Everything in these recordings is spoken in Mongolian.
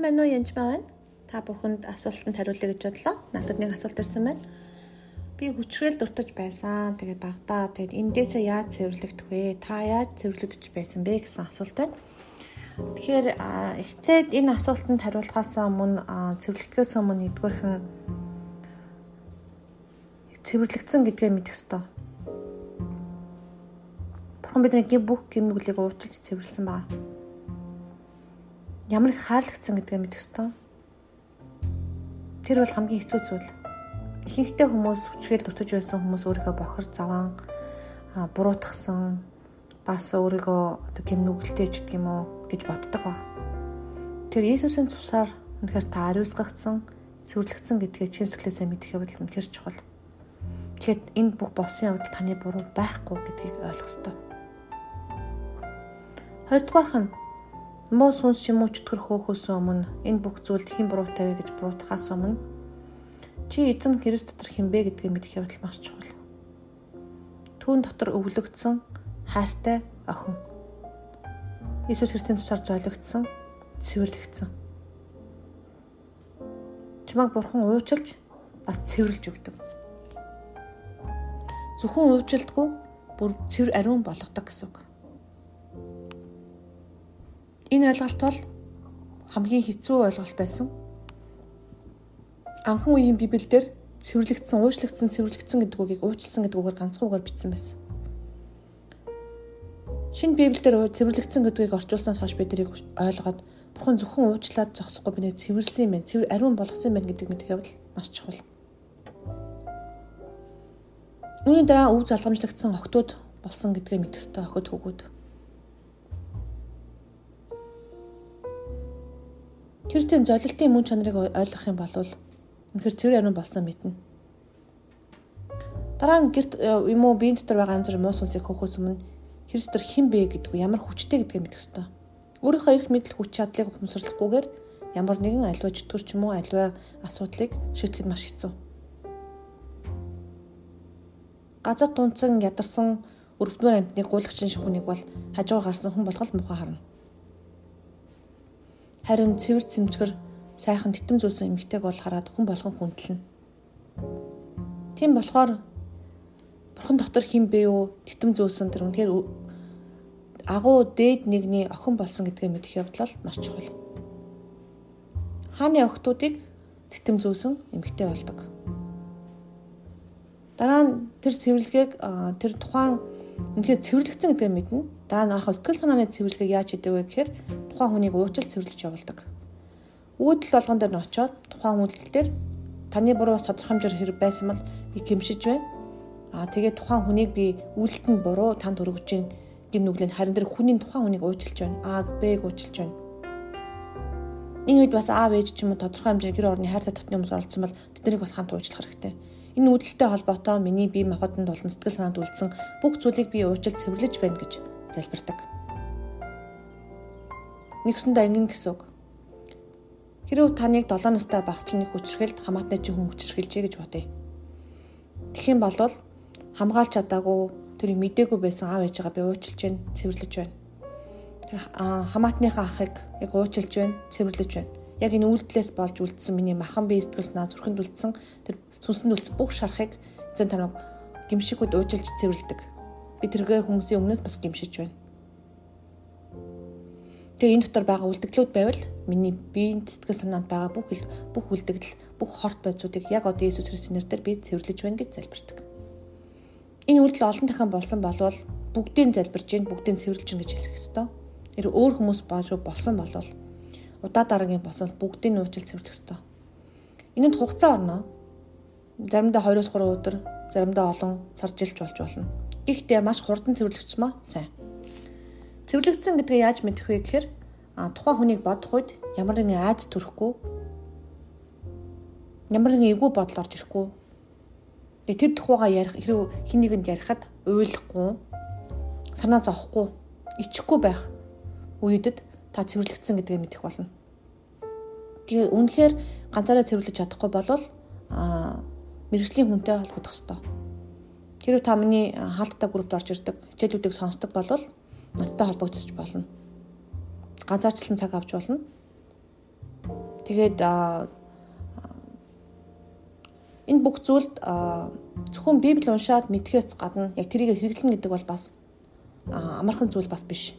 Сайн байна уу янж байна? Та бүхэнд асуултанд хариулъя гэж бодлоо. Надад нэг асуулт ирсэн байна. Би хүчрэл дуртаж байсан. Тэгээд багтаа тэгээд эндээсээ яаж цэвэрлэгдэх вэ? Та яаж цэвэрлэгдэж байсан бэ гэсэн асуулт байна. Тэгэхээр эхлээд энэ асуултанд хариулахаас өмнө цэвэрлэгдэхээс өмнө нэгдүгээрх нь цэвэрлэгдсэн гэдгээ мэдэх ёстой. Бурхан бидний бүх гимнүглийг уучлж цэвэрлсэн байна ямар их хаарлагдсан гэдгээ мэдэх ёстой. Тэр бол хамгийн хэцүү зүйл. Ихэнхдээ хүмүүс хүчгээл дутаж байсан хүмүүс өөрийгөө бохор заван буруутгсан бас өөрийгөө гимнүгэлтэй ч гэдэг юм уу гэж боддог ба. Тэр Иесусийн цусаар үнэхээр та ариусгагдсан, цэвэрлэгдсэн гэдгээ чин сэтгэлээсээ мэдэх явдал үнэхээр чухал. Тэгэхэд энэ бүх болсон явдал таны буруу байхгүй гэдгийг ойлгох ёстой. Хоёрдугаарх нь Муу сүнс ч юм уу чөтгөр хөөхөөс өмнө энэ бүх зүйлд хэн буруутай вэ гэж буруутахаас өмнө чи эзэн Христ дотор хинбэ гэдгийг мэдэх явдал маш чухал. Түүн дотор өвлөгдсөн хайртай охин. Иесус Христийн цусаар зойлогдсон, цэвэрлэгдсэн. Чамайг бурхан уучлж бас цэвэрлж өгдөг. Зөвхөн уучлдаггүй бүр цэвэр ариун болгодог гэсэн үг. Энэ ойлголт бол хамгийн хэцүү ойлголт байсан. Анхан үеийн Библиэлд цэвэрлэгдсэн, уучлагдсан, цэвэрлэгдсэн гэдэг үгийг уучлсан гэдэг үгээр ганцхан үгээр бичсэн байсан. Шинэ Библиэлд цэвэрлэгдсэн гэдгийг орчуулснаас хойш бид тэрийг ойлгоод Бурхан зөвхөн уучлаад зогсохгүй бинийг цэвэрлсэн юм байна. Цэвэр ариун болгосон юм байна гэдэг мэдэх явдал маш чухал. Үүний дараа өв залгамжлагдсан охтууд болсон гэдгээ мэдэх ёстой охид хөвгүүд. Христийн золилтын мөн чанарыг ойлгох юм бол үнэхэр цэвэр ариун болсон мэднэ. Дараа нь гэрт э, юм уу биеийн дотор байгаа бүрийн муу сүнсийг хөөхөөс өмнө Христээр хэн бэ гэдг ямар хүчтэй гэдгийг мэдэх ёстой. Өөрийнхөө эрх мэдэл хүч чадлыг ухамсарлахгүйгээр ямар нэгэн аливаа чөтгөр ч юм уу аливаа асуудлыг шийдэхэд маш хэцүү. Газар тунцан ядарсан өрөвдмөр амьтныг гуйлагчин шүхнийг бол хажуугаар гарсан хүн болгол муухай харна. Харин цэвэр цэмцгэр сайхан титэм зүйлсэн эмгтэйг бол хараад хүн болгон хүндэлнэ. Тийм болохоор бурхан дотор хин бэ юу? Титэм зүйлсэн тэр үнэхээр агуу дээд нэгний охин болсон гэдгээ мэдэх явдал маш чухал. Хааны охтуудыг титэм зүйлсэн эмгтэй болдог. Дараа нь тэр цэвэрлэгийг тэр тухайн үнэхээр цэвэрлэгдсэн гэдгээ мэднэ. Дараа нь анх сэтгэл санааны цэвэрлэгийг яаж хийдэг вэ гэхээр тухайн хүнийг уучлал цэвэрлэж явуулдаг. Үүдэл болгон дээр нь очиод тухайн үйлдэл дээр таны буруу тодорхой хэмжээр хэрэг байсан бол би гимшиж байна. Аа тэгээд тухайн хүнийг би үйлдэлтэнд буруу танд өргөж гин гим нүглэн харин тэр хүний тухайн хүнийг уучлж байна. Аа Б-г уучлж байна. Энэ үед бас аав ээж ч юм уу тодорхой хэмжээр гэр орны хайртай дотны хүмүүс оролцсон бол тэднийг бас хамт уучлах хэрэгтэй. Энэ үүдэлтэй холбоотой миний бие махбодод болон сэтгэл санаанд үлдсэн бүх зүйлийг би уучлал цэвэрлэж байна гэж залбирдаг. Нэгсэндээ ингэн гэсэн үг. Хэрвээ таныг 7 настай багчны хүчрхэлд хамаатны чинь хүн хүчрхэлжээ гэж бодъё. Тэгэх юм бол хамгаалж чадаагүй тэрийг мдээгүй байсан аав ээжигээ би уучлж байна, цэвэрлэж байна. Хамаатныхаа ахыг яг уучлж байна, цэвэрлэж байна. Яг энэ үйлдэлээс болж үлдсэн миний махан бие сэтгэл санаа зүрхэнд үлдсэн тэр сүнсэнд үлдсэн бүх шарахыг эзэн таныг гимшигүүд уужилж цэвэрлдэг. Би тэргээ хүмүүсийн өмнөөс бас гимшиж байна. Тэгээ энэ дотор байгаа үлдэгдлүүд байвал миний биеийн сэтгэл санаанд байгаа бүх бүх үлдэгдэл, бүх хорт байдлуудыг яг одоо Иесус Христосийн нэрээр би цэвэрлэж байна гэж залбирдаг. Энэ үйлдэл олон дахин болсон болвол бүгдийг залбирж гин бүгдийг цэвэрлж гин гэж хэлэх ёстой. Тэр өөр хүмүүс болсон болвол удаа дараагийн болсон бүгдийг нь уучлал цэвэрлэх ёстой. Энэнд хугацаа орно заримдаа 2-3 өдөр, заримдаа олон сар жилч болж болно. Гэхдээ маш хурдан цэвэрлэгчмээ сайн. Цэвэрлэгдсэн гэдгээ яаж мэдэх вэ гэхээр тухайн хүнийг бодох үед ямар нэгэн айц төрөхгүй ямар нэгэн эвгүй бодол орж ирэхгүй. Тэр тухайгаа ярих хэрэг хин нэгэнд ярихад уйлахгүй санаа зовхгүй ичихгүй байх үедэд та цэвэрлэгдсэн гэдгээ мэдэх болно. Тэгээ үнэхээр ганцаараа цэвэрлэж чадахгүй болвол а мэрэгжлийн хүнтэй холбогдох ёстой. Хэрвээ та миний хаалттай группт орж ирдэг, хичээлүүдийг сонсдог бол надтай холбогдож болно. Ганцаарчлан цаг авч болно. Тэгээд энэ бүх зүйлд зөвхөн Библи уншаад мэдхээс гадна яг тэрийг хэрэглэн гэдэг бол бас амархан зүйл бас биш.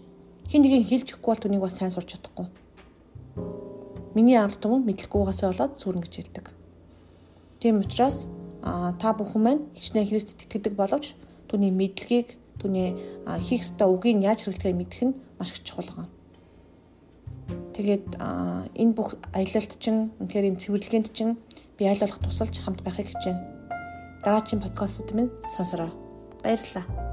Хин нэгийг хэлж өгөхгүй бол түүнийг бас сайн сурч чадахгүй. Миний ард түмэн мэдлэггүйгээс болоод сүрнэ гэж хэлдэг. Тийм учраас та бүхэн маань хичнээн Христэд итгэдэг боловч түүний мэдлэгийг түүний хийх ёстой үгийг яаж хэрэглэхээ мэдэх нь маш их чухал байна. Тэгээд энэ бүх аялалт чинь үнэхээр энэ цэвэрлэгээнд чинь би аль болох тусалж хамт байхыг хичээнэ. Дараагийн подкастууд минь сонсороо. Баярлалаа.